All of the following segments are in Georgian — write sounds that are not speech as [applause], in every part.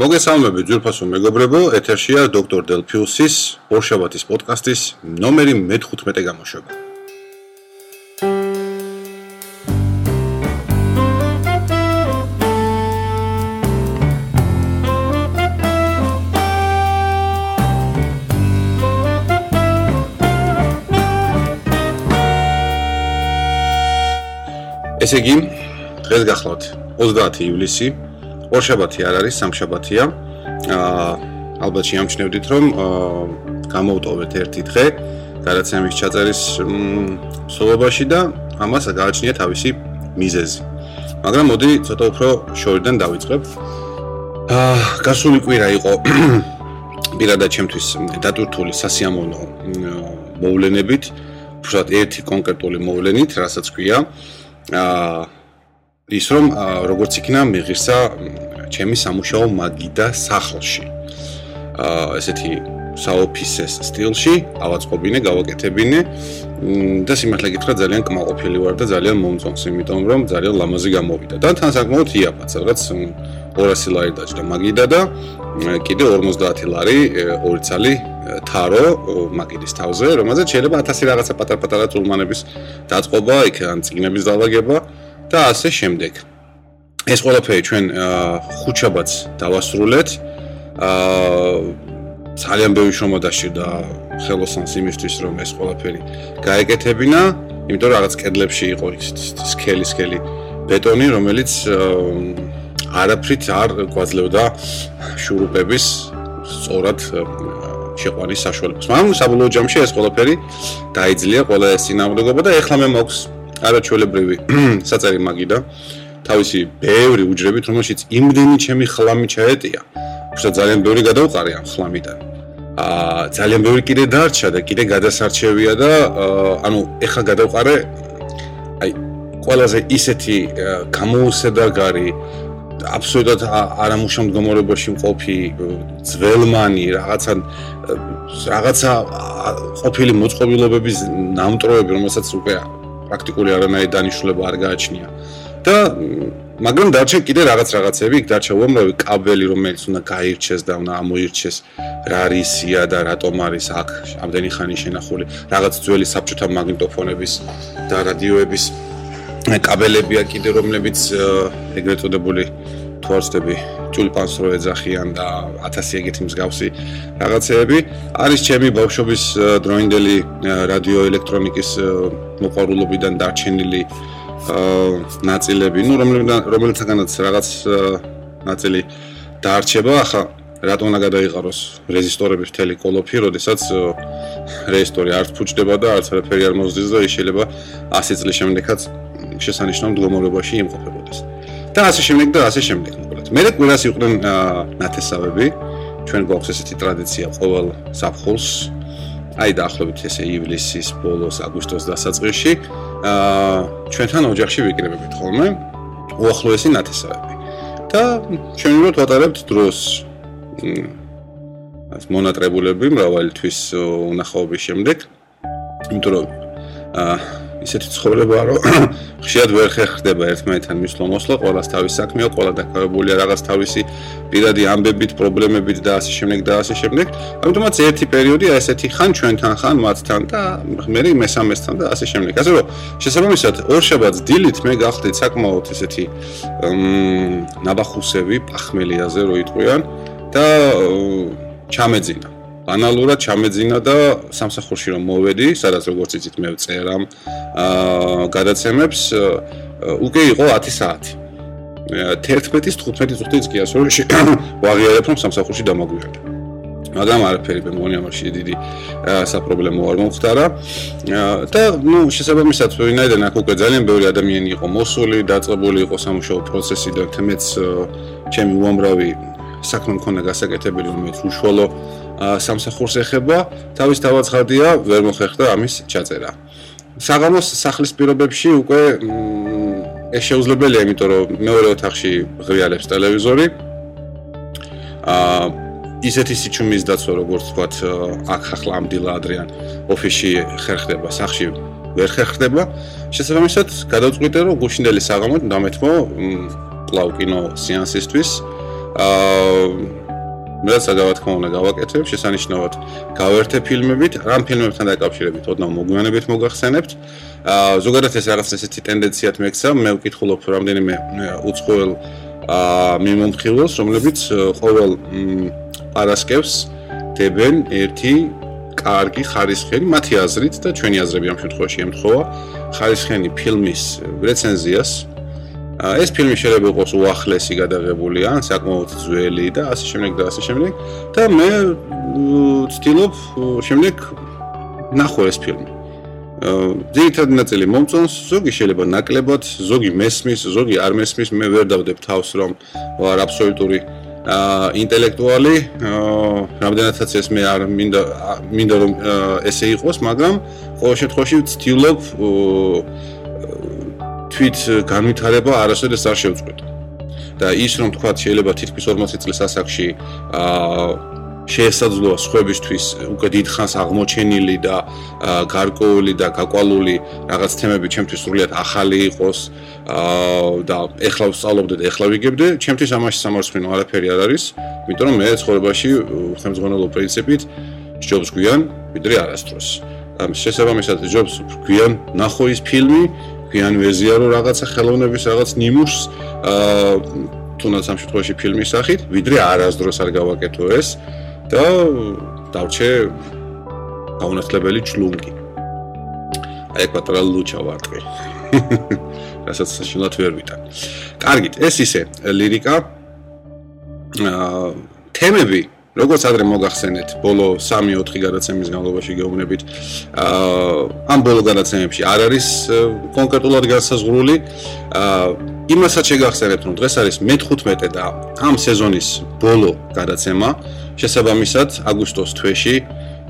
მოგესალმებით ძვირფასო მეგობრებო, ეთერშია დოქტორ დელფიუსის ორშაბათის პოდკასტის ნომერი მე-15 გამოშვება. ესე იგი, დღეს გახლავთ 30 ივლისი ორშაბათი არ არის, სამშაბათია. აა ალბათ შეამჩნევდით, რომ აა გამოვტოვეთ ერთი დღე გადაცემის ჩაწერის სულობაში და ამას გააჩნია თავისი მიზეზი. მაგრამ მოდი ცოტა უფრო შორიდან დავიწყებ. აა გასული კვირა იყო [clears throat] პირადად ჩემთვის დატვირთული სასიამოვნო მოვლენებით, უბრალოდ ერთი კონკრეტული მოვლენით, რასაც ქვია აა ის რომ როგორც იქნა მეღირსა ჩემი სამუშაო მაგიდა სახლში. აა ესეთი საოფისეს სტილში ავაწყობინე, გავაკეთებინე და სიმართლე გითხრა ძალიან კმაყოფილი ვარ და ძალიან მომწონს, იმიტომ რომ ძალიან ლამაზი გამოვიდა. და თან საკმაოდ იაფაც, რაღაც 200 ლარი დაჭდა მაგიდა და კიდე 50 ლარი ორი ცალი თარო მაგიდის თავზე, რომელზეც შეიძლება 1000 რაღაცა პატარ-პატარა წულმანების დაწყობა, იქ ან წიგნების დაალაგება და ასე შემდეგ. ეს ყველაფერი ჩვენ ხუჩაბაც დავასრულეთ. აა ძალიან ბევრი შრომა დაშირდა ხელოსანს იმისთვის, რომ ეს ყველაფერი გაეკეთებინა, იმიტომ რომ რაღაც კედლებში იყო ის სკელი სკელი ბეტონი, რომელიც არაფრით არ გვაძლევდა შურუპების სწორად შეყვანის საშუალებას. მაგრამ საბოლოო ჯამში ეს ყველაფერი დაიძლია ყველა ეს სინამდვილეობა და ეხლა მე მაქვს არაჩვეულებრივი [clears throat] საწერი მაგიდა. თავისი ბევრი უჯრებით რომელშიც იმდენი ჩემი ხლამი ჩაეტია. უშუალოდ ძალიან ბევრი გადავყარე ამ ხლამიდან. აა ძალიან ბევრი კიდე დარჩა და კიდე გადასარჩევია და ანუ ეხლა გადავყარე აი ყველაზე ისეთი გამოუსედაგარი აბსოლუტურად არამუშავ მდგომარეობაში მყოფი ძველმანი რაღაცა რაღაცა ყოფილი მოწყობილობების ნამტროები რომელსაც უკვე პრაქტიკული არანაირი დანიშნულება არ გააჩნია. და მაგრამ დარჩა კიდე რაღაც რაღაცები, იქ დარჩა უამრავი კაბელი, რომელიც უნდა გაირჩეს და უნდა ამოირჩეს რა რისია და რატომ არის აქ ამდენი ხანი შენახული. რაღაც ძველი საბჭოთა მაგნიტოფონების და რადიოების კაბელებია კიდე, რომლებიც ეგრეთ წოდებული თვალსდები ჯულპანს რო ეძახიან და 1000 ეგეთი მსგავსი რაღაცეები არის ჩემი ბავშვობის დროინდელი რადიო ელექტრონიკის მოყვარულობიდან დარჩენილი ნაწილები, ну, რომელთაგანაც რაღაც ნაწილი დაარჩება, ახლა რატომ უნდა გადაიყაროს რეზისტორების მთელი კოლოფი, როდესაც რეზისტორი არ ფუჭდება და არც არაფერი არ მოძდეს და შეიძლება 100 წლის შემდეგაც შესანიშნავ მდგომარეობაში იმყოფებოდეს. და ასე შემდეგ და ასე შემდეგ. მე კვირას იყვნენ ნათესავები. ჩვენ გვაქვს ესეთი ტრადიცია ყოველ საფხულს. აი დაახლოებით ესე ივლისის ბოლოს, აგვისტოს დასაწყისში, აა ჩვენთან ოჯახში ვიკრებებით ხოლმე უახლოესი ნათესავები. და ჩვენ რო ვატარებთ დროს ეს მონატრებულები მრავალი თვის უნახაობის შემდეგ, იმიტომ რომ აა ისეთი ცხოვრებაა, რომ [coughs] ხშირად ვერ ხერხდება ერთმანეთთან მისვლა მოსვლა, ყოველას თავის საქმეა, ყოველა დაკავებულია რაღაც თავისი პირადი ამბებით, პრობლემებით და ასე შემდეგ და ასე შემდეგ. ამიტომაც ერთი პერიოდი ასეთი ხან ჩვენთან ხან მათთან და მე მესამესთან და ასე შემდეგ. ასე რომ შესაბამისად ორშაბათს დილით მე გახდით საკმაოდ ესეთი მ ნაბახუსები, პახმელიაზე რო იტყვიან და ჩამეძინა. ბანალურად ჩამეძინა და სამსახურში რომ მოვედი, სადაც როგორც იცით მე ვწერამ აა გადაცემებს, უკვე იყო 10 საათი. 11-ის 15 წუთიც კი ასე რომ [coughs] ვაღიარებ რომ სამსახურში დამაგვიარდა. მაგრამ არაფერი მე მგონი ამაში დიდი საპრობლემო არ მომხდარა. და ნუ შესაბამისად ვინაიდან აქ უკვე ძალიან ბევრი ადამიანი იყო მოსული, დაწყებული იყო სამუშაო პროცესი და თემეც ჩემი უამრავი საქმე მქონდა გასაკეთებელი, რომელიც უშუალო სამსახურს ეხება, თავის თავაცხადია, ვერ მოხერხდა ამის ჩაწერა. საღამოს სახლის პირობებში უკვე ეს შეუძლებელია, იმიტომ რომ მეორე ოთახში ღრიალებს ტელევიზორი. აა ისეთი სიჩუმის დაცვა, როგორც ვთქვათ, აქ ახლა ამდილა ადრიან ოფისში ხერხდება, სახში ვერ ხერხდება. შესაბამისად, გადავწყვიტე, რომ გუშინდელი საღამო დამეთმო კლავ კინო სეანსისთვის. აა მე სადავ თქმა უნდა გავაკეთებ შესანიშნავად გავერთე ფილმებით რამ ფილმებთან დაკავშირებით ოდნავ მოგვიანებით მოგახსენებთ. აა ზოგადად ეს რაღაც ესეთი ტენდენციათ მექცა მე ვკითხულობ რამდენიმე უცხოელ აა მიმომხილველს რომლებიც ყოველ პარასკევს დებენ ერთი კარგი ხარისხიანი მათი აზრით და ჩვენი აზრები ამ შემთხვევაში ემთხოვა ხარისხიანი ფილმის რეცენზიას ეს ფილმი შეიძლება იყოს უახლესი გადაღებული ან საკმაოდ ძველი და ასე შემდეგ და ასე შემდეგ და მე ვცდილობ შემდეგ ნახო ეს ფილმი. ძირითადად ნაწილი მომწონს, ზოგი შეიძლება ნაკლებად, ზოგი მესმის, ზოგი არ მესმის, მე ვერ დავდებ თავს რომ ვარ აბსოლუტური აა ინტელექტუალი, აა რამდენადაც ეს მე არ მინდა მინდა რომ ესე იყოს, მაგრამ ყოველ შემთხვევაში ვცდილობ თვით განვითარება არასოდეს არ შევწყვეტ. და ის რომ თქვა შეიძლება თითქმის 40 წლის ასაკში აა შეესაძლოა სხვებისთვის უკვე დიდხანს აღმოჩენილი და გარკვეული და გაკვალული რაღაც თემები ჩემთვის სრულიად ახალი იყოს აა და ეხლა ვსწავლობდე და ეხლა ვიგებდე, ჩემთვის ამაში სამარცხინო არაფერი არ არის, იმიტომ რომ მე ცხოვრებაში ხელმძღვანელო პრინციპით ჯობს გვიან, ვიდრე არასდროს. ამ შესაბამისად ჯობს გვიან ნახო ის ფილმი გვიან ვეზიარო რაღაცა ხელოვნების რაღაც ნიმუშს აა თუნდაც ამ შემთხვევაში ფილმის სახით, ვიდრე არასდროს არ გავაკეთო ეს და დავჩე გაუნათლებელი ჩლუნგი. აი პატრალ ლუჩა ვარტყი. [laughs] რასაც შეიძლება ვერ ვიტან. კარგით, ეს ისე ლირიკა აა თემები როგორც ადრე მოგახსენეთ, ბოლო 3-4 გადაცემის განმავლობაში გეუბნებით, აა ამ ბოლო გადაცემებში არ არის კონკრეტულად განსაზღვრული. აა იმასაც შეგახსენებთ, რომ დღეს არის მე-15 და ამ სეზონის ბოლო გადაცემა. შესაბამისად, აგვისტოს თვეში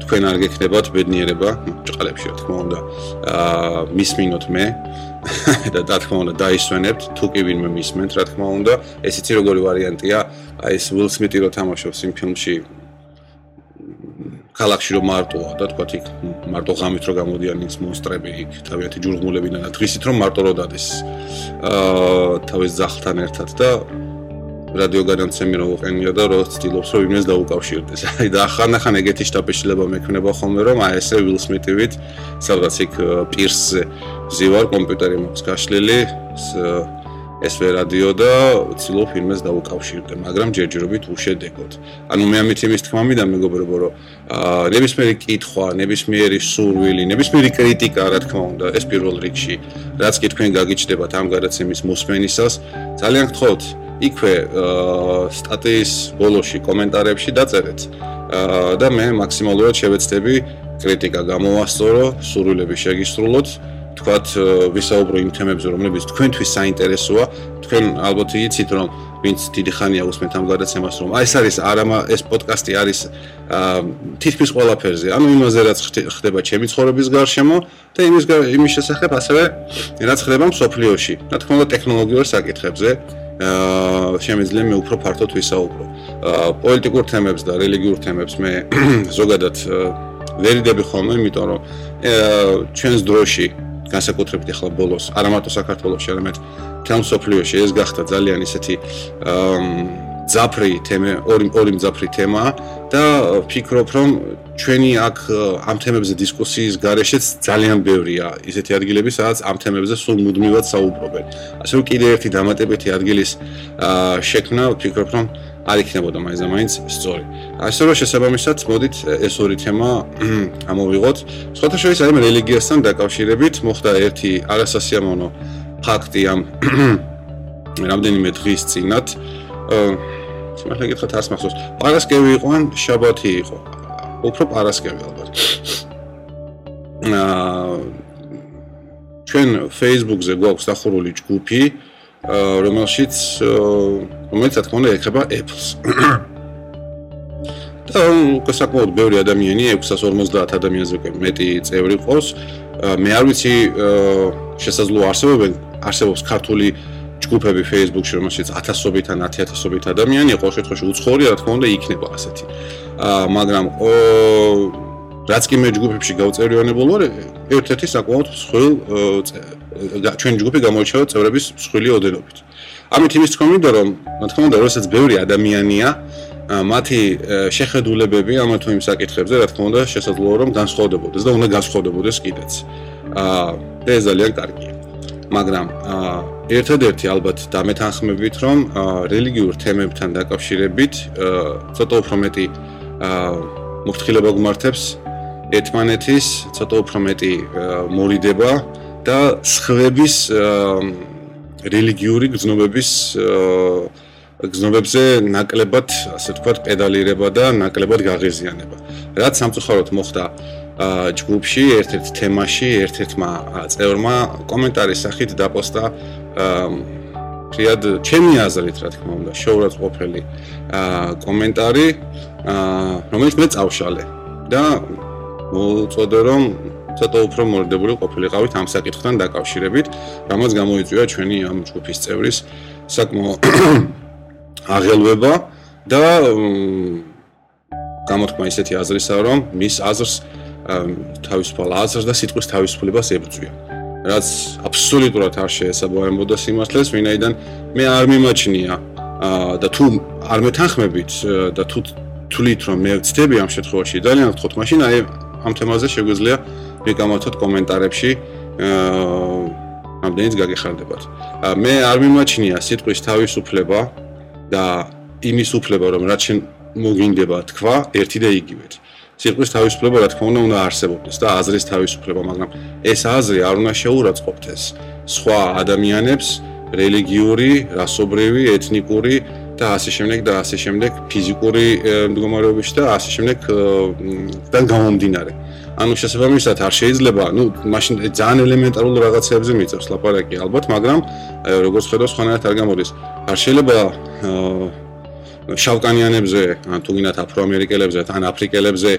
თქვენ არ გექნებათ ბედნიერება, ჭყალებში რა თქმა უნდა, აა მისმინოთ მე [laughs] და რა თქმა უნდა დაისვენებთ, თუ კი ვინმე მისმენთ, რა თქმა უნდა, ეს იცი როგორი ვარიანტია, აი ეს Will Smith-ი რო თამაშობს იმ ფილმში ქალაქში რომ მარტოა და თქვა იქ მარტო ღამით რო გამოდიან ის მონსტრები იქ თავიანთი ჯურღმულებიდან და დღისით რომ მარტო რო დადეს აა თავის ძაღლთან ერთად და რადიო განაცემი რო უყენია და რო ცდილობს რომ იმეს დაუკავშირდეს. აი და ახანახან ეგეთი შტაბი შეიძლება მექნება ხოლმე რომ აი ესე Will Smith-ივით სადღაც იქ პირსზე ზივარ კომპიუტერი მაქვს გაშლილი ეს ვე რადიო და ცდილობ ფილმს დაუკავშირდე, მაგრამ ჯერჯერობით უშედეგოდ. ანუ მე ამით იმის თქმა მინდა მეგობრებო, რომ აა ნებისმიერი კითხვა, ნებისმიერი სურვილი, ნებისმიერი კრიტიკა, რა თქმა უნდა, ეს პირველ რიგში, რაც კი თქვენ გაგიჩნდებათ ამ გადაცემის მოსმენისას, ძალიან გთხოვთ, იქვე სტატიის ბოლოში კომენტარებში დაწერეთ და მე მაქსიმალურად შევეცდები კრიტიკა გამოვასწორო, სურვილები შეგისრულოთ, თქვათ ვისაუბრო იმ თემებზე, რომლებიც თქვენთვის საინტერესოა. თქვენ ალბათ იცით, რომ ვინც დიდი ხანია უსმენთ ამ გადაცემას, რომ აი ეს არის არამა ეს პოდკასტი არის თითქმის ყველაფერზე. ანუ იმაზე რაც ხდება ჩემი ცხოვრების გარშემო და იმის იმის შესახებ ასევე რაც ხდება მსოფლიოში. რა თქმა უნდა, ტექნოლოგიურ საკითხებზე. აა შემიძლია მე უფრო ფართოდ ვისაუბრო. აა პოლიტიკურ თემებს და რელიგიურ თემებს მე [clears throat] ზოგადად ვერიდები ხოლმე, იმიტომ რომ ჩვენს დროში განსაკუთრებით ახლა ბოლოს, არა მარტო საქართველოს, არამედ თელ სოფლიოში ეს გახდა ძალიან ისეთი აა ძაფრი თემა, ორი ორი ძაფრი თემა და ვფიქრობ, რომ ჩვენი აქ ამ თემებზე დისკუსიის გარეშეც ძალიან ბევრია ისეთი ადგილები, სადაც ამ თემებზე სულ მუდმივად საუბრობენ. ასე რომ კიდე ერთი დამატებითი ადგილის შექმნა, ვფიქრობ, რომ არ იქნებოდა მაინც მაინც სწორი. ასე რომ შესაბამისად, მოდით ეს ორი თემა ამოვიღოთ. სხვათა შორის აი რელიგიასთან დაკავშირებით მოხდა ერთი არასასიამოვნო ფაქტი ამ რამდენიმე დღის წინათ. აა სიმართლე გითხრათ ას მახსოვს. პარასკევი იყო შაბათი იყო? უფრო პარასკევი ალბათ. აა ჩვენ Facebook-ზე გვაქვს დახურული ჯგუფი, რომელშიც რომელიც რა თქმა უნდა ეხება Apple-ს. [coughs] და საკმაოდ ბევრი ადამიანი, 650 ადამიანზე უკვე მეტი წევრი ყავს. მე არ ვიცი შესაძლოა არსებობენ არსებობს ქართული ჯგუფები Facebook-ში, რომელშიც ათასობით ან 10000ობით ადამიანი, ყოველ შემთხვევაში უცხოური, რა თქმა უნდა, იქნება ასეთი. აა, მაგრამ ო რაც კი მე ჯგუფებში გავწერიანებულ ვარ, ერთ-ერთი საკმაოდ მსხვილ ჩვენი ჯგუფი გამოირჩევა წევრების მსხვილი ოდენობით. ამით იმის თქმა მინდა რომ, რა თქმა უნდა, როდესაც ბევრი ადამიანია, მათი შეხედულებები ამა თუ იმ საკითხებზე, რა თქმა უნდა, შესაძლოა რომ განსხვავდებოდეს და უნდა განსხვავდებოდეს კიდეც. აა ეს ძალიან კარგია. მაგრამ აა ერთადერთი ალბათ დამეთანხმებით, რომ რელიგიურ თემებთან დაკავშირებით ცოტა უფრო მეტი აა მოფრთხილება გმართებს ერთმანეთის, ცოტა უფრო მეტი მორიდება და სხვების რელიგიური გზნობების გზნობებზე ნაკლებად, ასე ვთქვათ, პედალირება და ნაკლებად გაღიზიანება. რაც სამწუხაროდ მოხდა ჯგუფში, ერთ-ერთ თემაში, ერთ-ერთმა წევრმა კომენტარის სახით დაპოსტა ფრიად ჩემი აზრით, რა თქმა უნდა, შოურაც ყოფილი კომენტარი, რომელიც მე წავშალე და მოუწოდე რომ ცოტა უფრო მორდებული ყოფილიყავით ამ საკითხთან დაკავშირებით, რამაც გამოიწვია ჩვენი ამ ჯგუფის წევრის საკმაო [coughs] აღელვება და გამოთქმა ისეთი აზრისა, რომ მის აზრს თავისუფალ აზრს და სიტყვის თავისუფლებას ებრძვია. რაც აბსოლუტურად არ შეესაბამებოდა სიმართლეს, ვინაიდან მე არ მიმაჩნია და თუ არ მეთანხმებით და თუ თulit რომ მე ვწდები ამ შემთხვევაში ძალიან ვთქვათ, მაშინ აი ამ თემაზე შეგვიძლია მიგამართოთ კომენტარებში აა ამდენიც გაგეხარდებათ. მე არ მიმაჩნია სიტყვის თავისუფლება და იმის უფლება რომ რაც შენ მოგინდება თქვა ერთი და იგივეთ. სიტყვის თავისუფლება რა თქმა უნდა უნდა არსებობდეს და აზრის თავისუფლება, მაგრამ ეს აზრი არ უნდა შეურაცხყოფდეს სხვა ადამიანებს რელიგიური, რასობრივი, ეთნიკური და ასე შემდეგ და ასე შემდეგ ფიზიკური მდგომარეობებში და ასე შემდეგ და გამომდინარე. ანუ შესაბამისად არ შეიძლება, ну, მაშინ ძალიან ელემენტარულ რაღაცებზე მიწევს ლაპარაკი ალბათ, მაგრამ როგორც ხედავს ხანერთ არ გამოდის. არ შეიძლება შავკანიანებზე, ან თუ გინდათ აფროამერიკელებზე, ან აფრიკელებზე,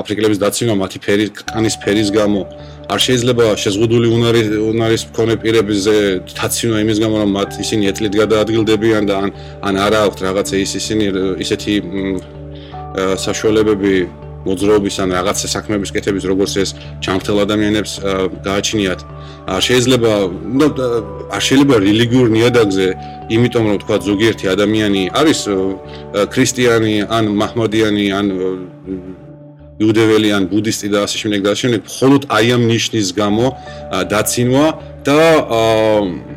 აფრიკელების დაციმა მათი ფერის, კანის ფერის გამო არ შეიძლება შეზღუდული უნარი უნარის მქონე პირებზე დაციმა იმის გამო რომ მათ ისინი ეთლით გადაადგილდებიან და ან ან არა აქვთ რაღაცა ის ისინი ისეთი საშუალებები მოძრაობის ან რაღაცა საქმეების კეთების როგორც ეს ჩამრთელ ადამიანებს გააჩნიათ. არ შეიძლება ნუ არ შეიძლება რელიგიურ ნიადაგზე იმიტომ რომ თქვა ზოგიერთი ადამიანი არის ქრისტიანი ან მაჰმოდიანი ან იუდეველი ან ბუდისტი და ასე შემდეგ და ასე შემდეგ მხოლოდ აი ამ ნიშნის გამო დაცინვა და აა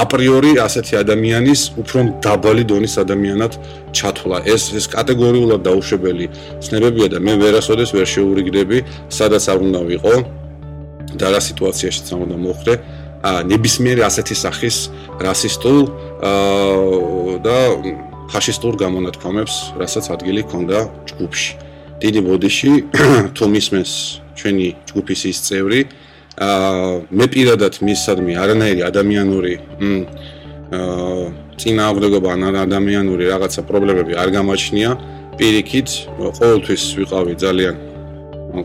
აპრიორი ასეთი ადამიანის უფრო დაბალი დონის ადამიანად ჩათვლა. ეს ეს კატეგორიულად დაუშვებელი ცნებებია და მე ვერასოდეს ვერ შეურიგდები, სადაც არ უნდა ვიყო და რა სიტუაციაში წამო და მოხდე. ა ნებისმიერი ასეთი სახის რასისტულ და ფაშისტურ გამონათქვამებს, რასაც ადგილი ჰქონდა ჯგუფში. დიდი ბოდიში [clears throat] თუ მისმენს ჩვენი ჯგუფის ის წევრი აა მე პირადად მისადმი არანაირი ადამიანური აა წინააღმდეგობა ან ადამიანური რაღაცა პრობლემები არ გამაჩნია. პირიქით ყოველთვის ვიყავი ძალიან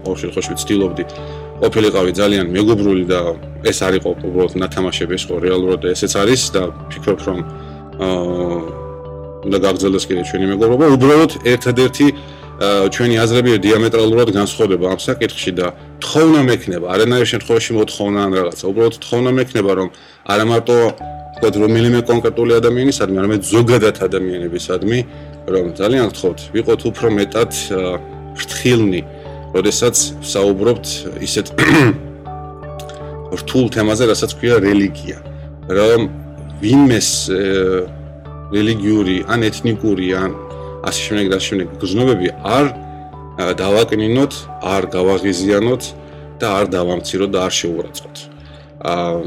ყოველ შემთხვევაში ვცდილობდი ყოფილიყავი ძალიან მეგობრული და ეს არ იყო უბრალოდ ნათამაშები ეს ხო რეალურად ესეც არის და ფიქრობ რომ აა უნდა გაგრძელდეს კიდე ჩვენი მეგობრობა. უბრალოდ ერთადერთი ჩვენი აზრები დიამეტრალურად განსხვავდება ამ საკითხში და თხოვნა მექნება, არანაირ შემთხვევაში მოთხოვნა ან რაღაცა, უბრალოდ თხოვნა მექნება, რომ არა მარტო თქვათ რომელიმე კონკრეტული ადამიანისადმი, არამედ ზოგადად ადამიანებისადმი, რომ ძალიან გთხოვთ, ვიყოთ უფრო მეტად ფრთხილნი, როდესაც საუბრობთ ისეთ [coughs] რთულ თემაზე, რასაც ქვია რელიგია, რომ ვინმეს რელიგიური ან ეთნიკური ან ასე შემდეგ და შემდეგ გზნობები არ დავაკნინოთ, არ გავაღიზიანოთ და არ დავამციროთ და არ შეურაცხოთ. აა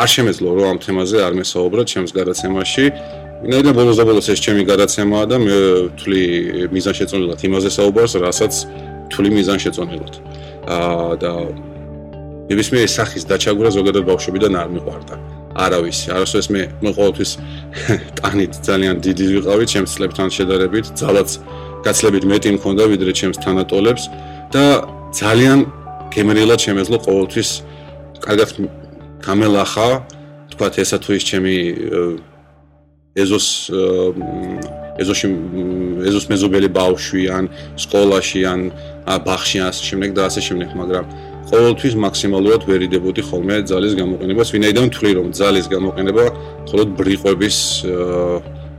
არ შემეძლო რომ ამ თემაზე არ მესაუბროთ ჩემს გადაცემაში. ვინაიდან ბოლოს და ბოლოს ეს ჩემი გადაცემაა და მე ვთვლი მიზანშეწონილად იმაზე საუბარს, რასაც ვთვლი მიზანშეწონილად. აა და ნებისმიერი სახის დაჩაგვრა ზოგადად ბავშვებიდან არ მიყვარდა. არავის, არასოდეს მე მე ყოველთვის [laughs] ტანით ძალიან დიდი ვიყავი ჩემს წლებთან შედარებით, ძალაც გაცლებით მეტი მქონდა ვიდრე ჩემს თანატოლებს. და ძალიან გემრიელად შემეძლო ყოველთვის კარგად გამელახა, თქვათ ესა თუ ის ჩემი ეზოს ეზოში ეზოს მეზობელი ბავშვი ან სკოლაში ან ბაღში ან ასე შემდეგ და ასე შემდეგ, მაგრამ ყოველთვის მაქსიმალურად ვერიდებოდი ხოლმე ძალის გამოყენებას, ვინაიდან თვლი რომ ძალის გამოყენება მხოლოდ ბრიყვების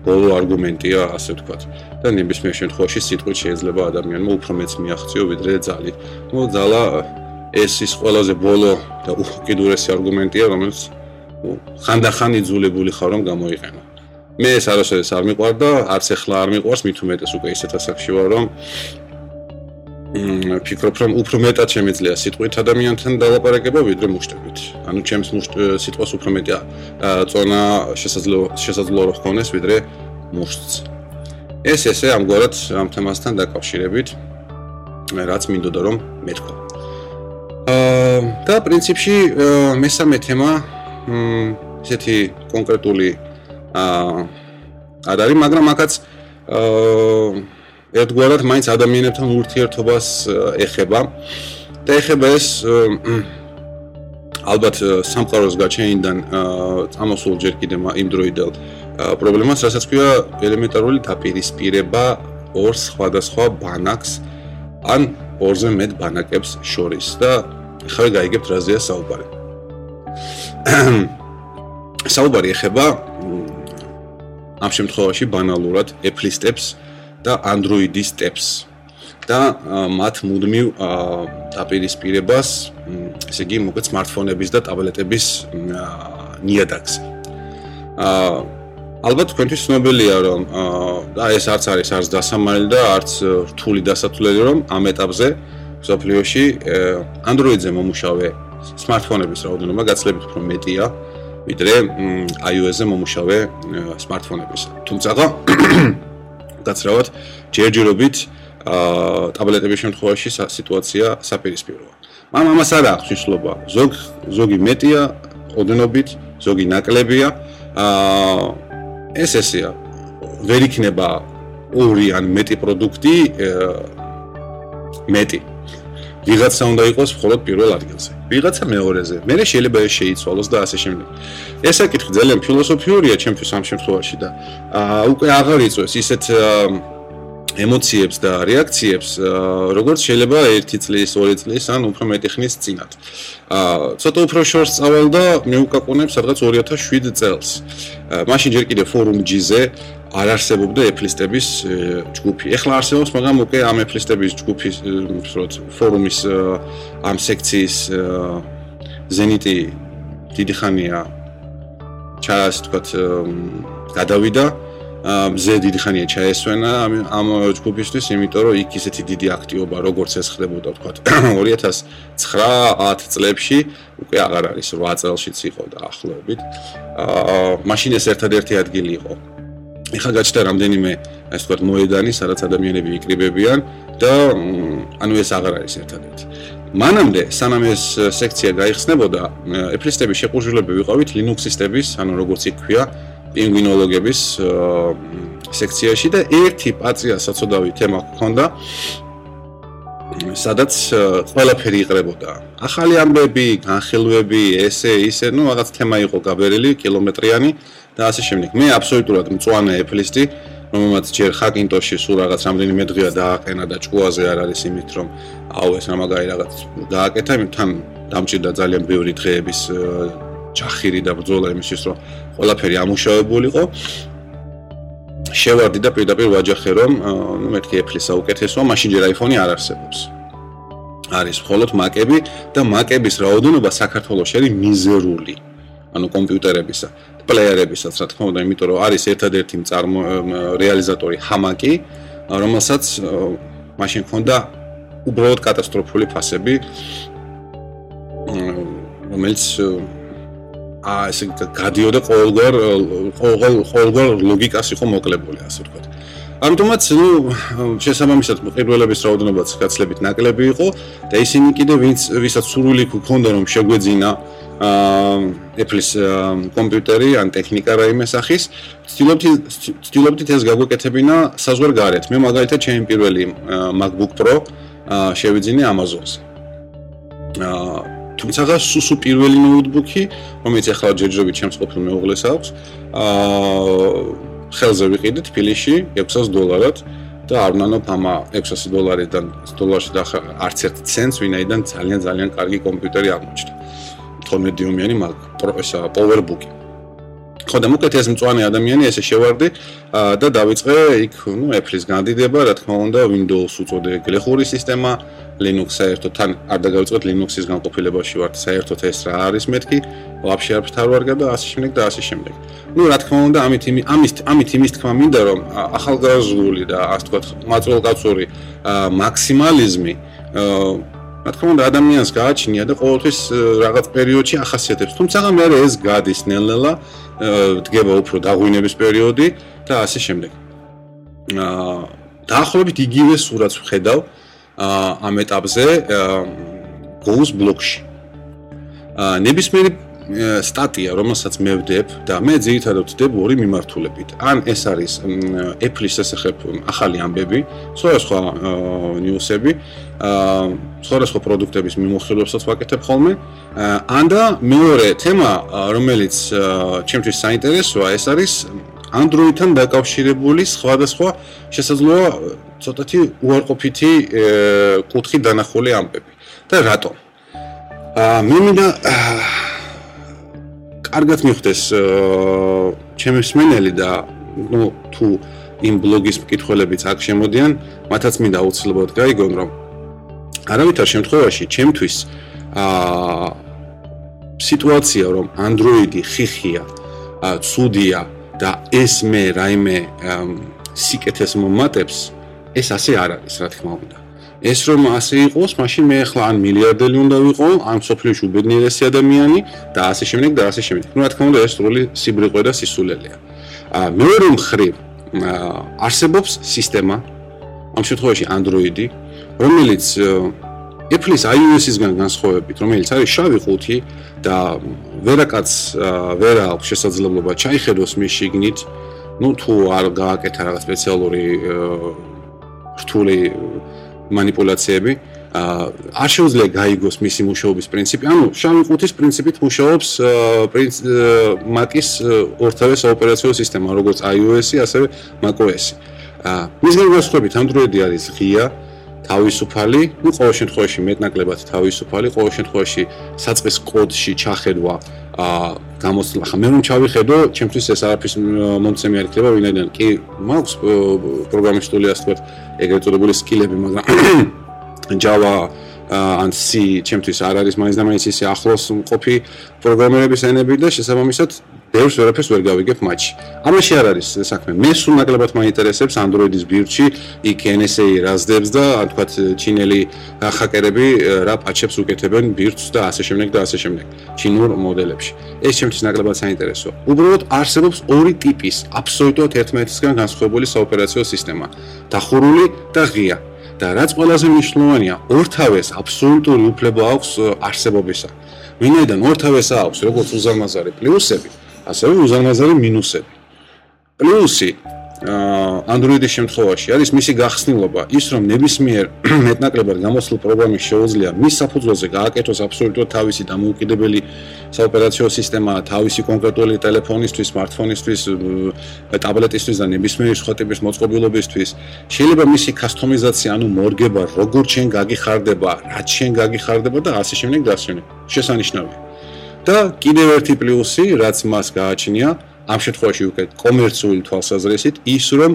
ბოლო არგუმენტია, ასე ვთქვათ. და ნებისმიერ შემთხვევაში სიტყვით შეიძლება ადამიანმა უფრო მეც მიაღწიო ვიდრე ძალით. ნუ ძალა ეს ის ყველაზე ბოლო და უკიდურესი არგუმენტია, რომელიც ხანდახან იძულებული ხარ რომ გამოიყენო. მე ეს არასოდეს არ მიყვარდა, არც ახლა არ მიყვარს, მით უმეტეს უკვე ისეთ ასაკში ვარ, რომ მ ფიქრობ რომ უფრო მეტად შემიძლია სიტყვით ადამიანთან დალაპარაკება ვიდრე მუშტებით. ანუ ჩემს სიტყვას უფრო მეტია წონა შესაძლო შესაძლო რო ხონეს ვიდრე მუშტს. ეს ესე ამგვარად ამ თემასთან დაკავშირებით რაც მინდოდა რომ მეთქვა. აა და პრინციპში მესამე თემა მ ესეთი კონკრეტული აა არ არის, მაგრამ აქაც აა ერთგვარად მაინც ადამიანებთან ურთიერთობას ეხება და ეხება ეს ალბათ სამყაროს გაჩენიდან წამოსულ ჯერ კიდე იმ დროიდელ პრობლემას, რასაც ქვია ელემენტარული დაპირისპირება ორ სხვადასხვა ბანაკს ან ორზე მეტ ბანაკებს შორის და ხარ გაიგებთ რაზეა საუბარი. [clears throat] საუბარი ეხება ამ შემთხვევაში ბანალურად ეფლისტებს და Android-ის steps და მათ მუდმივ დაპირისპირებას, ესე იგი, მოკლედ smartphone-ების და ტაბლეტების ნიადაგს. აა ალბათ თქვენთვის ცნობილია, რომ და ეს არც არის არც დასამალი და არც რთული დასათვლელი, რომ ამ ეტაპზე სოფლიოში Android-ზე მომუშავე smartphone-ების რაოდენობა გაცილებით უფრო მეტია, ვიდრე iOS-ზე მომუშავე smartphone-ების. თუმცა გაცრავად ჯერჯერობით აა ტაბლეტების შემთხვევაში სიტუაცია საპირისპიროა. მაგრამ ამას არ აქვს მნიშვნელობა. ზოგ ზოგი მეტია ოდენობით, ზოგი ნაკლებია. აა ეს ესეა. ვერ იქნება ორი ან მეტი პროდუქტი მეტი. ვიღაცა უნდა იყოს მხოლოდ პირველ ადგილზე. ვიღაცა მეორეზე. მე შეიძლება ეს შეიცვალოს და ასე შემდეგ. ეს საკითხი ძალიან ფილოსოფიურია ჩემთვის ამ შემთხვევაში და აა უკვე აღარ იწვევს ისეთ ემოციებს და რეაქციებს, როგორც შეიძლება 1 წლის, 2 წლის ან უფრო მეტი ხნის წინათ. აა ცოტა უფრო შორს წავალ და მე უკაკუნებ სადღაც 2007 წელს. მაშინ ჯერ კიდე ფორუმ G-ზე არ არსებობდა ეფლისტების ჯგუფი. ეხლა არსებობს, მაგრამ უკვე ამ ეფლისტების ჯგუფის ვთქვათ, ფორუმის ამ სექციის ზენიტი დიდი ხანია ჩას ვთქვათ გადავიდა. მზე დიდი ხანია ჩაესვენა ამ ამ ჯგუფისთვის, იმიტომ რომ იქ ისეთი დიდი აქტივობა როგორც ეს ხდებოდა ვთქვათ [coughs] 2009-10 წლებში უკვე აღარ არის 8 წელშიც იყო და ახლობებით. აა მაშინ ეს ერთადერთი ადგილი იყო. ეხლა გაჩნდა რამდენიმე ასე ვთქვათ მოედანი, სადაც ადამიანები იკრიბებიან და ანუ ეს აღარ არის ერთადერთი. მანამდე, სანამ ეს სექცია გაიხსნებოდა, ეფლისტები შეყურჯულები ვიყავით ლინუქსისტების, ანუ როგორც იქვია, პინგვინოლოგების სექციაში და ერთი პაწია საწოდავი თემა გქონდა, სადაც ყველაფერი იყრებოდა. ახალი ამბები, განხილვები, ესე, ისე, ну რაღაც თემა იყო გაბერილი, კილომეტრიანი, და ასე შემდეგ. მე აბსოლუტურად მწوانه ეფლისტი, რომელმაც ჯერ ჰაკინტოში სულ რაღაც რამდენიმე დღეა დააყენა და ჭკუაზე არ არის იმით, რომ აუ ეს რამაგარი რაღაც დააკეთა, იმთან დამჭირდა ძალიან ბევრი დღეების ჯახირი და ბრძოლა იმისთვის, რომ ყველაფერი ამუშავებულიყო. შევარდი და პირდაპირ ვაჯახე, რომ ნუ მეთქი ეფლისა უკეთესოა, მაშინ ჯერ iPhone-ი არ არსებობს. არის მხოლოდ მაკები და მაკების რაოდენობა საქართველოში არის მიზერული. ანუ კომპიუტერებისა, პლეიერებისაც, რა თქმა უნდა, იმიტომ რომ არის ერთადერთი წარმო რეალიზატორი Hamaki, რომელსაც მაშინ ქონდა უბრალოდ კატასტროფული ფასები, რომელიც აა ესე გადიოდა ყოველგვარ ყოველ ყოველგვარ ლოგიკას იყო მოკლებული, ასე ვთქვათ. ამიტომაც, ნუ შესაბამისად პირველების რაოდენობაც გაცლებით ნაკლები იყო და ისინი კიდე ვინც ვისაც სურვილი ჰქონდა რომ შეგვეძინა აა Apple-ის კომპიუტერი ან ტექნიკა რაიმე სახის, ცდილობთ ცდილობთ ეს გაგვეკეთებინა საზღვარგარეთ. მე მაგალითად ჩემი პირველი MacBook Pro შევიძინე Amazon-ზე. აა თუმცა სუსუ პირველი ნოუთბუქი, რომელიც ახლა ჯერჯერობით ჩემს ყოფილ მეუღლეს აქვს, აა ხელზე ვიყიდე თბილისში 600 დოლარად და არ ვნანობ ამ 600 დოლარიდან დოლარში და არც ერთ ცენტს ვინაიდან ძალიან ძალიან კარგი კომპიუტერი აღმოჩნდა ხოლმე დიუმიანი მაგ ესა პოვერბუკი ხო და მოკეთ ეს მწوانه ადამიანი ესე შევარდი და დავიწყე იქ ნუ Apple-ის განდიდება, რა თქმა უნდა Windows უწოდე გლეხური სისტემა, Linux საერთოდ თან არ დაგავიწყეთ Linux-ის განყოფილებაში ვართ, საერთოდ ეს რა არის მეთქი, ვაფშე არ ფთავარგა და ასე შემდეგ და ასე შემდეგ. ну, რა თქმა უნდა, ამით ამის ამით იმის თქმა მინდა, რომ ახალგაზრდული და ასე ვთქვათ, მაწველკაცური მაქსიმალიზმი აა რა თქმა უნდა ადამიანს გააჩნია და ყოველთვის რაღაც პერიოდში ახასიათებს. თუმცა მე ეს გადის ნელ-ნელა დგება უფრო დაღვინების პერიოდი და ასე შემდეგ. აა დაახლოებით იგივე სურათს ვხედავ აა ამ ეტაპზე გოუს ბლოკში. აა ნებისმიერი სტატია, რომელსაც მე ვდებ და მე ძირითადად ვდებ ორი მიმართულებით. ან ეს არის Apple-ის შესახებ ახალი ამბები, სხვადასხვა ნიუსები, აა სხვადასხვა პროდუქტების მიმოხილვებსაც ვაკეთებ ხოლმე. ან და მეორე თემა, რომელიც ჩემთვის საინტერესოა, ეს არის Android-თან დაკავშირებული სხვადასხვა შესაძლოა ცოტათი უარყოფითი კუთხი დანახული ამბები. და რატომ? აა მე მინდა კარგად მიხვდეს ჩემი სმენელი და ნუ თუ იმ ბლოგის მკითხველებიც აქ შემოდიან, მათაც მინდა აუცილებლად გაიგონ, რომ არავითარ შემთხვევაში ჩემთვის აა სიტუაცია, რომ Android-ი ხიხია, ცუდია და ეს მე რაიმე სიკეთეს მომატებს, ეს ასე არ არის, რა თქმა უნდა. ეს რომ ასე იყოს, მაშინ მე ახლა ან მილიარდელი უნდა ვიყო, ან სოფლიოში უბედნიერესი ადამიანი და ასე შემდეგ და ასე შემდეგ. ну, რა თქმა უნდა, ეს სრული სიბრიყვე და სისულელეა. აა მეორე მხრივ, არსებობს სისტემა, ამ შემთხვევაში Android-ი, რომელიც Apple-ის iOS-ისგან განსხვავებით, რომელიც არის შავი ყუთი და ვერაკაც ვერა აქვს შესაძლებლობა ჩაიხედოს მის შიგნით, ну, თუ არ გააკეთა რაღაც სპეციალური რთული манипуляციები არ შეუძლია გაიგოს მისი მუშაობის პრინციპი. ანუ შავი ყუთის პრინციპით მუშაობს მაკის ორთავე საოპერაციო სისტემა, როგორც iOS-ი, ასევე macOS-ი. მისგან განსხვავებით Android-ი არის ღია, თავისუფალი, ну ყოველ შემთხვევაში მეტნაკლებად თავისუფალი, ყოველ შემთხვევაში საწყის კოდში ჩახედვა გამოსვლა. ხა მე რომ ჩავიხედო, ჩემთვის ეს არაფრის მომცემი არ იქნება, ვინაიდან კი მაქვს პროგრამისტული ასე ვთქვათ, ეგრეთ წოდებული სკილები, მაგრამ [coughs] Java ან C ჩემთვის არ არის მაინც და მაინც ისე ახლოს მყოფი პროგრამერების ენები და შესაბამისად ბევრს ვერაფერს ვერ გავიგებ მათში. ამაში არ არის საქმე. მე სულ ნაკლებად მაინტერესებს Android-ის ბირჩი, იქ NSA რაზდებს და თქვა ჩინელი ჰაკერები რა პაჩებს უკეთებენ ბირჩს და ასე შემდეგ და ასე შემდეგ. ჩინურ მოდელებში. ეს ჩემთვის ნაკლებად საინტერესოა. უბრალოდ არსებობს ორი ტიპის აბსოლუტურად ერთმანეთისგან განსხვავებული საოპერაციო სისტემა. დახურული და ღია. და რაც ყველაზე მნიშვნელოვანია, ორთავეს აბსოლუტური უფლება აქვს არსებობისა. ვინაიდან ორთავეს აქვს როგორც უზარმაზარი პლუსები, ასევე უზარმაზარი მინუსები. პლუსი Android-ის შემთხვევაში არის მისი გახსნილობა, ის რომ ნებისმიერ [clears throat] მეტნაკლებად გამოსულ პროგრამის შეუძლია მის საფუძველზე გააკეთოს აბსოლუტურად თავისი დამოუკიდებელი საოპერაციო სისტემა, თავისი კონკრეტული ტელეფონისთვის, smartphone-ისთვის, ტაბლეტისთვის და ნებისმიერი სხვა ტიპის მოწყობილობისთვის. შეიძლება მისი კასტომიზაცია, ანუ მორგება, როგორ ჩვენ გაგიხარდება, რაც ჩვენ გაგიხარდება და ასე შემდეგ და ასე შემდეგ. შესანიშნავია. და კიდევ ერთი პლუსი, რაც მას გააჩნია, ამ შემთხვევაში უკვე კომერციული თვალსაზრისით ის რომ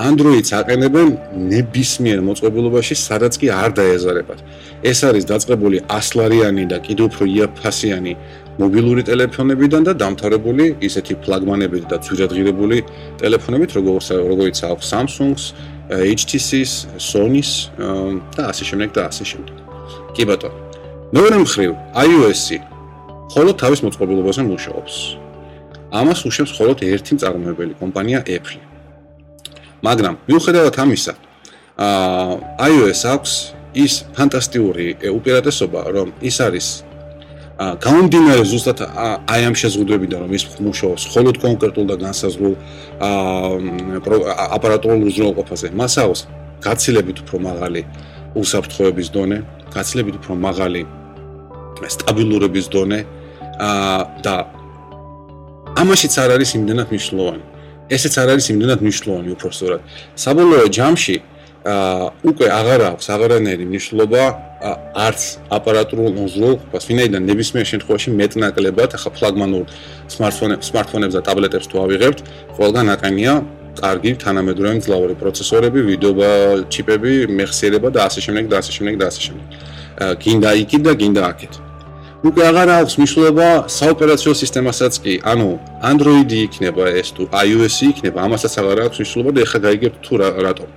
Android-ს აყენებენ ნებისმიერ მოწყობილობაში, სადაც კი არ დაეზარებათ. ეს არის დაწყებული 100 ლარიანი და კიდევ უფრო იაფასიანი მობილური ტელეფონებიდან და დამთავრებული ისეთი ფლაგმანებით და ძვირადღირებული ტელეფონებით, როგორც როგორიც აქვს Samsung-ს, HTC-ს, Sony-ს და ასე შემდეგ და ასე შემდეგ. კი ბატონო. მეორე მხრივ, iOS-ი ხოლო თავის მოწყობილობაზე მუშაობს. ამას უშვებს მხოლოდ ერთი მწარმოებელი კომპანია Apple. მაგრამ მიუხედავად ამისა, აა iOS აქვს ის ფანტასტიკური უპირატესობა, რომ ის არის აა გამომდინარე ზუსტად აი ამ შეზღუდვებიდან, რომ ის მუშაობს მხოლოდ კონკრეტულ და განსაზღვრულ აა აპარატურულ უზრუნველყოფაზე. მას აქვს გაცილებით უფრო მაღალი უსაფრთხოების დონე, გაცილებით უფრო მაღალი სტაბილურობის დონე აა და ამაშიც არ არის იმდანად მნიშვნელოვანი. ესეც არ არის იმდანად მნიშვნელოვანი უფრო სწორად. საბოლოო ჯამში აა უკვე აღარ აქვს აღარანაირი მნიშვნელობა არც აპარატურულ უზრუნველყოფას, ვინაიდან ნებისმიერ შემთხვევაში მეტნაკლებად ახლა ფლაგმანურ smartphone-ებს, smartphone-ებს და ტაბლეტებს თუ ავიღებთ, ყველგან აყენია კარგი თანამედროვე მძლავრი პროცესორები, ვიდეო ჩიპები, მეხსიერება და ასე შემდეგ და ასე შემდეგ და ასე შემდეგ. გინდა იქით და გინდა აქეთ. აა უკვე აღარ აქვს მნიშვნელობა საოპერაციო სისტემასაც კი, ანუ Android-ი იქნება ეს თუ iOS-ი იქნება, ამასაც აღარ აქვს მნიშვნელობა და ეხლა გაიგებთ თუ რატომ.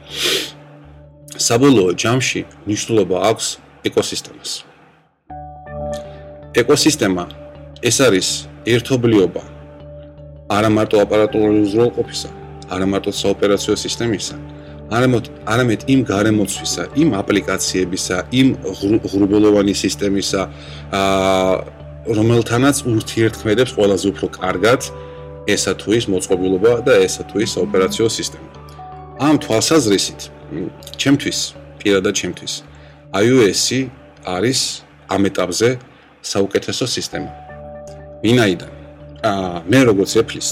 საბოლოო ჯამში მნიშვნელობა აქვს ეკოსისტემას. ეკოსისტემა ეს არის ერთობლიობა არა მარტო აპარატურული უზრუნველყოფისა, არა მარტო საოპერაციო სისტემისა, არამედ არამედ იმ გარემოცვისა, იმ აპლიკაციებისა, იმ ღრუბელოვანი სისტემისა, აა რომელთანაც ურთიერთქმედებს ყველაზე უფრო კარგად ესა თუ ის მოწყობილობა და ესა თუ ის ოპერაციო სისტემა. ამ თვალსაზრისით, ჩემთვის, პირადად ჩემთვის, iOS-ი არის ამ ეტაპზე საუკეთესო სისტემა. ვინაიდან აა მე როგორც Apple-ის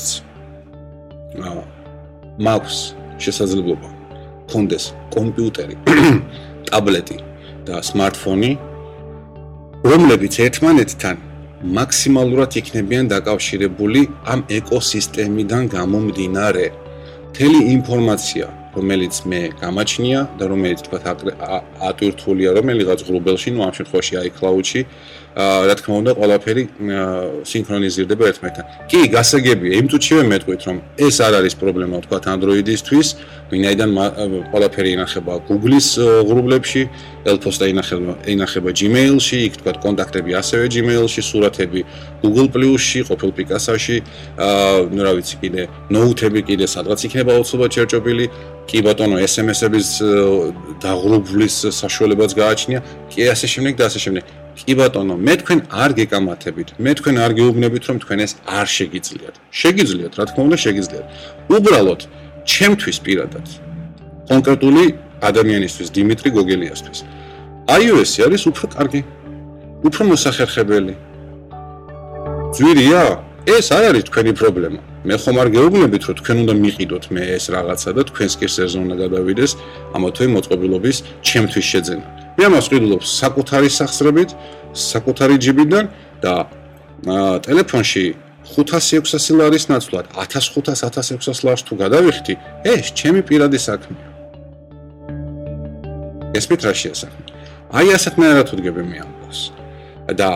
აა მაქვს შესაძლებლობა კონდეს კომპიუტერი, [clears throat] ტაბლეტი და smartphone-ი, რომლებიც ერთმანეთთან მაქსიმალურად იქნებიან დაკავშირებული ამ ეკოსისტემიდან გამომდინარე. მთელი ინფორმაცია, რომელიც მე გამაჩნია და რომელიც თქვა ატვირთულია რომელიღაც გრუბელში, ну ამ შემთხვევაში iCloud-ში, რა თქმა უნდა, ყველაფერი სინქრონიზირდება ერთმანეთთან. კი, გასაგებია, იმ წუთშივე მეტყვით, რომ ეს არ არის პრობლემა, თქვა Android-ისთვის, ვინაიდან ყველაფერი ინახება Google-ის გრუბლებში, Elpost-ა ინახება, ინახება Gmail-ში, იქ თქვა კონტაქტები ასევე Gmail-ში, სურათები Google Plus-ში, ყოფილ Picasa-ში, აა, ну, რა ვიცი, კიდე Note-ები კიდე სადღაც იქნება აუცილებლად ჩერჭობილი. კი ბატონო, SMS-ების დაღრუბვლის საშუალებაც გააჩნია. კი ასე შემდეგ და ასე შემდეგ. კი ბატონო, მე თქვენ არ გეკამათებით. მე თქვენ არ გეუბნებით, რომ თქვენ ეს არ შეგიძლიათ. შეგიძლიათ, რა თქმა უნდა, შეგიძლიათ. უბრალოდ ჩემთვის პირადად კონკრეტული ადამიანისთვის, დიმიტრი გოგელიასთვის. iOS-ი არის უფრო კარგი. უფრო მოსახერხებელი. ძვირია? ეს არ არის თქვენი პრობლემა. მე ხომ არ გეუბნებით, რომ თქვენ უნდა მიყიდოთ მე ეს რაღაცა და თქვენს კი სეზონი უნდა გადავიდეს ამა თუ იმ მოწყობილობის ჩემთვის შეძენა. მე ამას ვყიდულობ საკუთარი სახსრებით, საკუთარი ჯიბიდან და ტელეფონში 500-600 ლარის ნაცვლად 1500-1600 ლარს თუ გადავიხდი, ეს ჩემი პირადი საქმეა. ეს მე რა შეასახმე. აი ასეთ მერად ვდგები მე ამას. და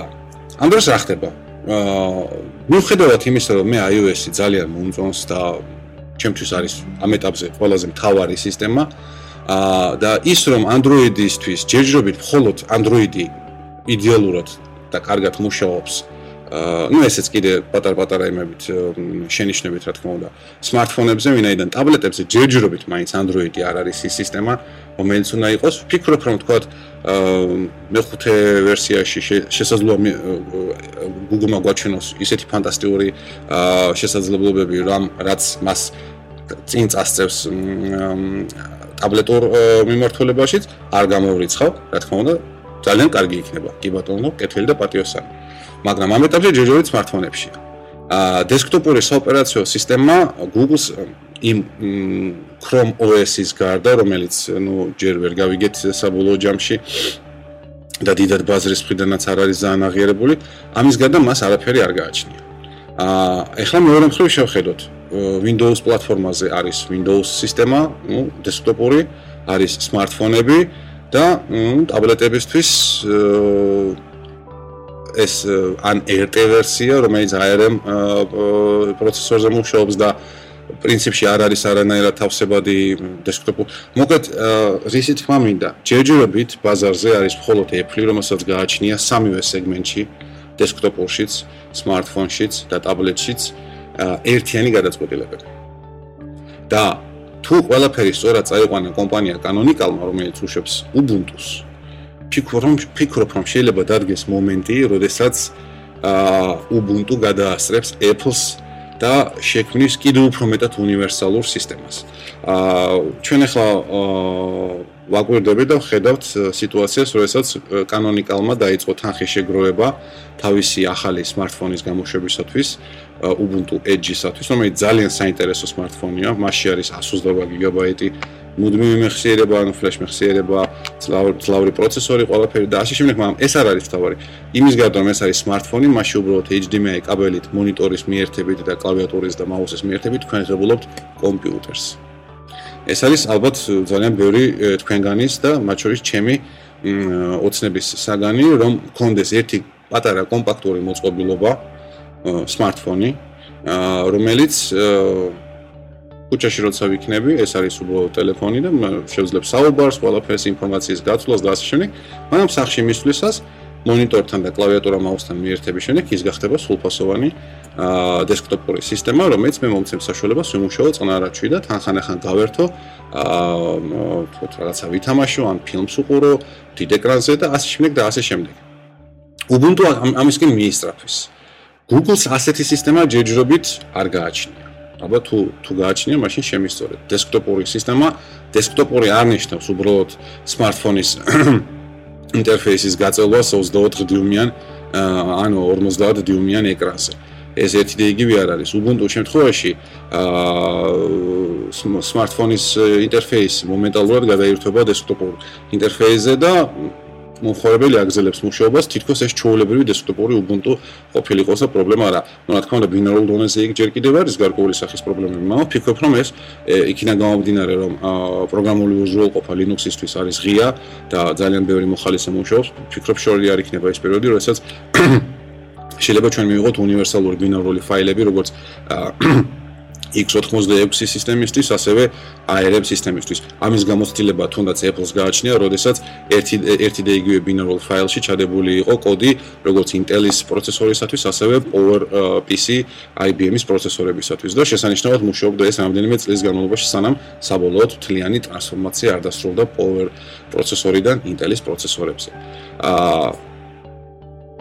ამ დროს რა ხდება? აა მიუხედავად იმისა, რომ მე iOS-ი ძალიან მომწონს და ჩემთვის არის ამ ეტაპზე ყველაზე მთავარი სისტემა, აა და ის რომ Android-ისთვის ჯერჯერობით მხოლოდ Android-ი იდეალურად და კარგად მუშაობს აა ну ესეც კიდე პატარ-პატარა იმებით შენიშნებით რა თქმა უნდა smartphone-ებზე ვინაიდან ტაბლეტებზე ჯერჯერობით მაინც Android-ი არ არის ის სისტემა რომელიც უნდა იყოს ვფიქრობ რომ თქვა აა მეხუთე ვერსიაში შესაძლოა Google-მა გვაჩვენოს ისეთი ფანტასტიკური აა შესაძლებლობები რომ რაც მას წინ წასწევს ტაბლეტურ მიმართულებაშიც არ გამოვრიცხავ, რა თქმა უნდა, ძალიან კარგი იქნება. კი ბატონო, კეთილი და პატიოსანი. მაგრამ ამ ეტაპზე ჯერჯერობით smartphone-ებში. აა დესკტოპური საოპერაციო სისტემა Google-ს იმ Chrome OS-ის გარდა, რომელიც, ну, ჯერ ვერ გავიგეთ საბოლოო ჯამში და დიდად ბაზრის მხრიდანაც არ არის ძალიან აღიარებული, ამის გარდა მას არაფერი არ გააჩნია. აა ეხლა მეორე მხრივ შევხედოთ. Windows პლატფორმაზე არის Windows სისტემა, ну, დესკტოპური, არის smartphone-ები და ტაბლეტებისთვის ეს ან RT ვერსია, რომელიც ARM პროცესორზე მუშაობს და პრინციპში არ არის არანაირად თავსებადი დესკტოპი. მოკლედ, რისი თქმა მინდა, ჯერჯერობით ბაზარზე არის მხოლოდ Apple, რომელსაც გააჩნია სამივე სეგმენტში, დესკტოპურშიც, smartphone-შიც და ტაბლეტშიც. ერთიანი გადაწყვეტილებები. და თუ ყველაფერი სწორად წაიყვანა კომპანია Canonical-მა, რომელიც უშვებს Ubuntu-ს, ფიქრობ რომ ფიქრობ რომ შეიძლება დადგეს მომენტი, როდესაც აა Ubuntu გადაასწრებს Apple-ს და შექმნის კიდევ უფრო მეტად უნივერსალურ სისტემას. აა ჩვენ ახლა აა ვაკვირდები და ხედავთ სიტუაციას, როდესაც კანონიკალმა დაიწყო თანხის შეგროვება თავისი ახალი smartphone-ის გამოშვებისათვის, Ubuntu Edge-ისათვის, რომელიც ძალიან საინტერესო smartphone-ია, მასში არის 128 გიგაბაიტი მუდმივი მეხსიერება, ანუ flash მეხსიერება, ძლავრი პროცესორი, ყველაფერი და ასე შემდეგ, მაგრამ ეს არ არის თავარი. იმის გარდა რომ ეს არის smartphone-ი, მასში უბრალოდ HDMI კაბელით, მონიტორის მიერთებით და კლავიატურის და მაუსის მიერთებით თქვენ ღებულობთ კომპიუტერს. ეს არის ალბათ ძალიან ბევრი თქვენგანის და მათ შორის ჩემი ოცნების საგანი, რომ კონდეს ერთი პატარა კომპაქტური მოწყობილობა smartphone-ი, რომელიც კუჩაში როცა ვიქნები, ეს არის უბრალოდ ტელეფონი და შევძლებ საუბარს, ყველაფერს ინფორმაციის გაცვლას და ასე შემდეგ. მაგრამ სახში მისვლისას მონიტორთან და კლავიატურა მაუსთან მიერთების შემდეგ ის გახდება სრულფასოვანი დესკტოპური სისტემა, რომელიც მე მომცემ საშუალებას ვიმუშაო წნარაჩვი და თანხანახან გავერთო აა თქო რაღაცა ვითამაშო, ან ფილმს უყურო დიდ ეკრანზე და ასე შემდეგ და ასე შემდეგ. Ubuntu ამისკენ მიისწრაფეს. Google-ს ასეთი სისტემა ჯერჯერობით არ გააჩნია. აბა თუ თუ გააჩნია, მაშინ შემისწორეთ. დესკტოპური სისტემა, დესკტოპური არ ნიშნავს უბრალოდ smartphone-ის ინტერფეისის გაწევლას 24 დიუმიან ანუ 50 დიუმიან ეკრანზე. ეს ერთი და იგივე არ არის. Ubuntu შემთხვევაში აა smartphone-ის ინტერფეისი მომენტალურად გადაირთვება დესკტოპურ ინტერფეისზე და მომხმარებელი აგზელებს მუშაობას, თითქოს ეს ჩაოლებრივი დესკტოპური Ubuntu ყოფილიყოს და პრობლემა არა. ნუ რა თქმა უნდა, ბინარულ დონეზე იქ ჯერ კიდევ არის გარკვეული სახის პრობლემები, მაგრამ ფიქრობ რომ ეს იქიდან გამომდინარე რომ პროგრამული უზრუნველყოფა Linux-ისთვის არის ღია და ძალიან ბევრი მოხალისე მუშაობს, ფიქრობ შორი არ იქნება ეს პერიოდი, როდესაც [coughs] შეიძლება ჩვენ მივიღოთ უნივერსალური ბინარული ფაილები, როგორც x86 სისტემისთვის, ასევე ARM სისტემისთვის. ამის გამოცდილება თუნდაც Apple-ს გააჩნია, როდესაც ერთი ერთი და იგივე binaural ფაილში ჩადებული იყო კოდი, როგორც Intel-ის პროცესორისათვის, ასევე Power PC IBM-ის პროცესორებისათვის და შესანიშნავად მუშაობდა ეს რამდენიმე წლის განმავლობაში, სანამ საბოლოოდ თლიანი ტრანსფორმაცია არ დასრულდა Power პროცესორიდან Intel-ის პროცესორებზე. აა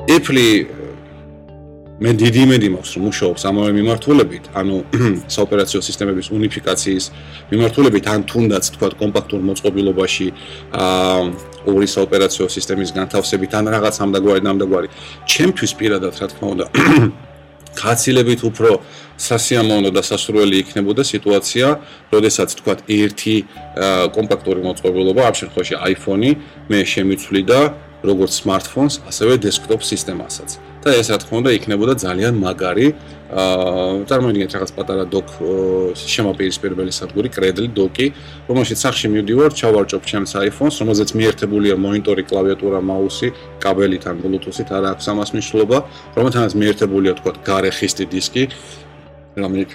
Apple მე დიდი იმედი მაქვს რომ მუშაობს ამავე მიმართულებით, ანუ [clears throat] საოპერაციო სისტემების უნიფიკაციის მიმართულებით, ან თუნდაც თქვა კომპაქტურ მოწყობილობაში აა ორი საოპერაციო სისტემის განთავსებით, ან რაღაც ამდაგვარი და ამდაგვარი. ჩემთვის პირადად რა თქმა უნდა [clears throat] ხაცილებით უფრო სასიამოვნო და სასურველი იქნებოდა სიტუაცია, როდესაც თქვა ერთი კომპაქტური მოწყობილობა, ამ შემთხვევაში iPhone-ი მე შემიცვლი და როგორც smartphones, ასევე desktop სისტემასაც. და ეს რა თქმა უნდა იქნებოდა ძალიან მაგარი. აა წარმოიდგინეთ რაღაც პატარა დოკ შემაპირისპირებელი სადგური, კრედლი დოკი, რომელშიც სახში მივდივარ, ჩავარჭობ ჩემს iPhone-ს, რომელზეც მიერთებულია მონიტორი, კლავიატურა, მაუსი, კაბელით ან Bluetooth-ით, არა აქვს ამას მნიშვნელობა, რომელთანაც მიერთებულია თქვა გარე ხისტი დისკი, რომელიც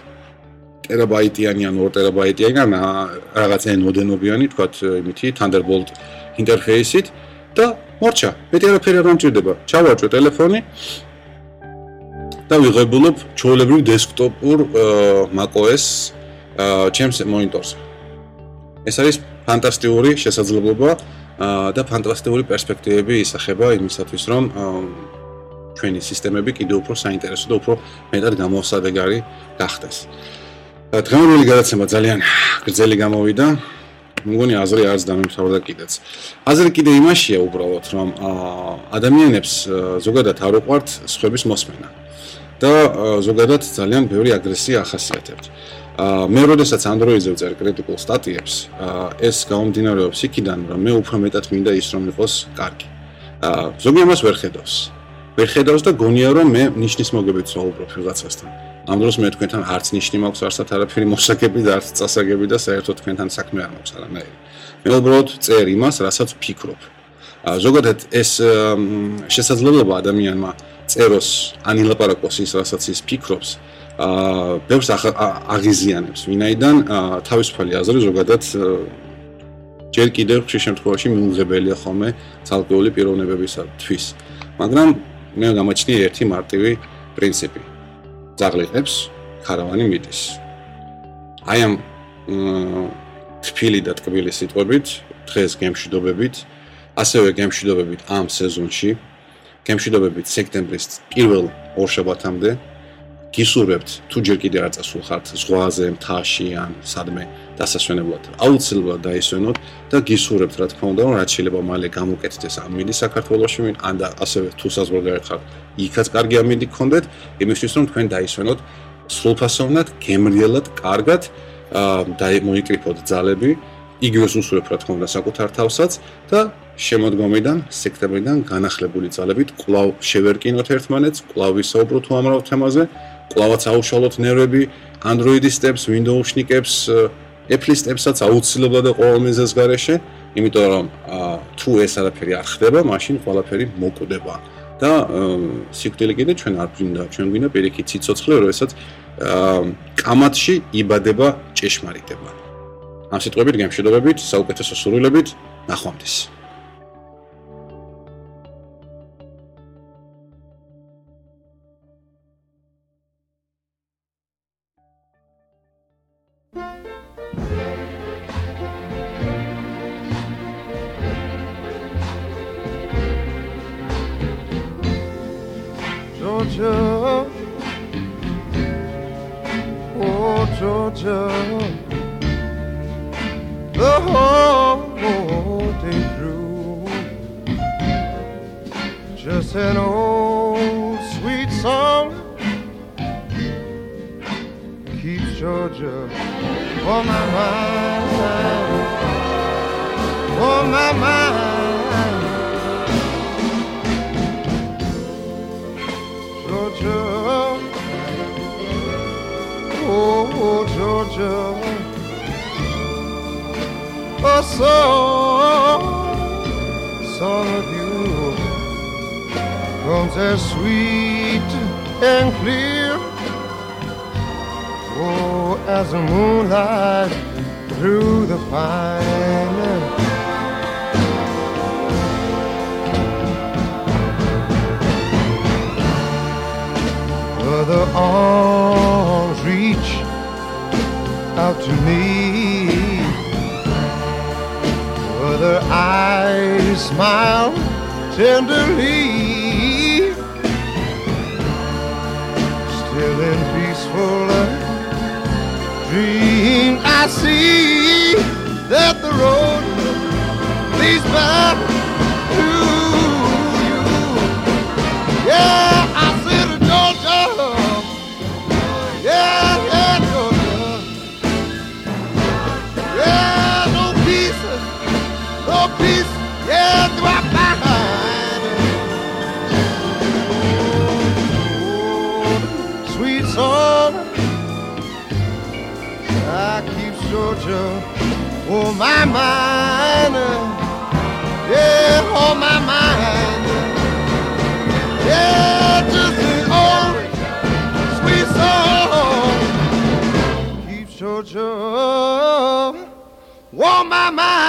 ტერაბაიტიანი ან 2 ტერაბაიტიანი ან რაღაც ოდენობიანი თქვა იმითი Thunderbolt ინტერფეისით და მორჩა, მეტი არაფერი არ მომჭირდება. ჩავარჭო ტელეფონი და ვიღებულობ ჩაოლებრივ დესკტოპურ macOS ჩემს მონიტორზე. ეს არის ფანტასტიკური შესაძლებლობა და ფანტასტიკური პერსპექტივები ისახება იმისათვის, რომ ჩვენი სისტემები კიდევ უფრო საინტერესო და უფრო მეტად გამოსადეგარი გახდეს. დღევანდელი გადაცემა ძალიან გრძელი გამოვიდა. მგონი აზრი არც დამემთავრდა კიდეც. აზრი კიდე იმაშია უბრალოდ, რომ ადამიანებს ზოგადად არ უყვართ სხვების მოსმენა და ზოგადად ძალიან ბევრი აგრესია ახასიათებთ. მე როდესაც Android-ზე ვწერ კრიტიკულ სტატიებს, ეს გამომდინარეობს იქიდან, რომ მე უფრო მეტად მინდა ის რომ იყოს კარგი. ზოგი ამას ვერ ხედავს. ვერ ხედავს და გონია რომ მე ნიშნის მოგებით ვსაუბრობ ვიღაცასთან. ამ დროს მე თქვენთან არც ნიშნი მაქვს, არც არაფერი მოსაგები და არც წასაგები და საერთოდ თქვენთან საქმე არ მაქვს არანაირი. მე უბრალოდ წერ იმას, რასაც ვფიქრობ. ა ზოგადად ეს შესაძლებლობა ადამიანმა წეროს ან ილაპარაკოს ის, რასაც ის ფიქრობს, ა ბევრს აღიზიანებს, ვინაიდან თავისუფალი აზრი ზოგადად ჯერ კიდევ ხშირ შემთხვევაში მიუღებელია ხოლმე ცალკეული პიროვნებებისათვის. მაგრამ მე გამაჩნია ერთი მარტივი პრინციპი. ზაღლიყებს ქარავანი მიდის. აი ამ თბილი და ტკბილი სიტყვებით, დღეს გემშვიდობებით, ასევე გემშვიდობებით ამ სეზონში, გემშვიდობებით სექტემბრის პირველ ორშაბათამდე. გისურვებთ თუ ჯერ კიდე არ წასულხართ ზღვაზე, მთაში ან სადმე დასასვენებლად, აუცილებლად დაისვენოთ და გისურვებთ რა თქმა უნდა, რომ რაც შეიძლება მალე გამოკეთდეს ამ მიდი საქართველოსში, ან და ასევე თუ საზღვარგარეთ ხართ, იქაც კარგი ამინდი გქონდეთ, იმისთვის რომ თქვენ დაისვენოთ სრულფასოვნად, გემრიელად, კარგად და მოიკრიფოთ ძალები, იგივეს უსურვებ რა თქმა უნდა საკუთარ თავსაც და შემოდგომიდან, სექტემბრიდან განახლებული ძალებით კვლავ შევერკინოთ ერთმანეთს, კვლავ ვისაუბროთ უამრავ თემაზე, კვლავაც აუშალოთ ნერვები Android-ის სტეპს, Windows-ს ნიკებს, Apple-ის სტეპსაც აუცილებლად და ყოველ მეზეს გარეშე, იმიტომ რომ თუ ეს არაფერი არ ხდება, მაშინ ყველაფერი მოკვდება. და სიკვდილი კიდე ჩვენ არ გვინდა, ჩვენ გვინდა პირიქით ციცოცხლე, როდესაც კამათში იბადება ჭეშმარიტება. ამ სიტყვებით გემშვიდობებით, საუკეთესო სურვილებით, ნახვამდის. Keeps Georgia oh, my mind, on my mind. Oh, Georgia, oh Georgia, a song, song of you comes as sweet and clear, oh as the moonlight through the pine. Other arms reach out to me. Other eyes smile tenderly. Dream, I see that the road leads back to you. Yeah. My mind, yeah, oh my mind, yeah, just an old sweet song. Keeps Georgia, oh my mind.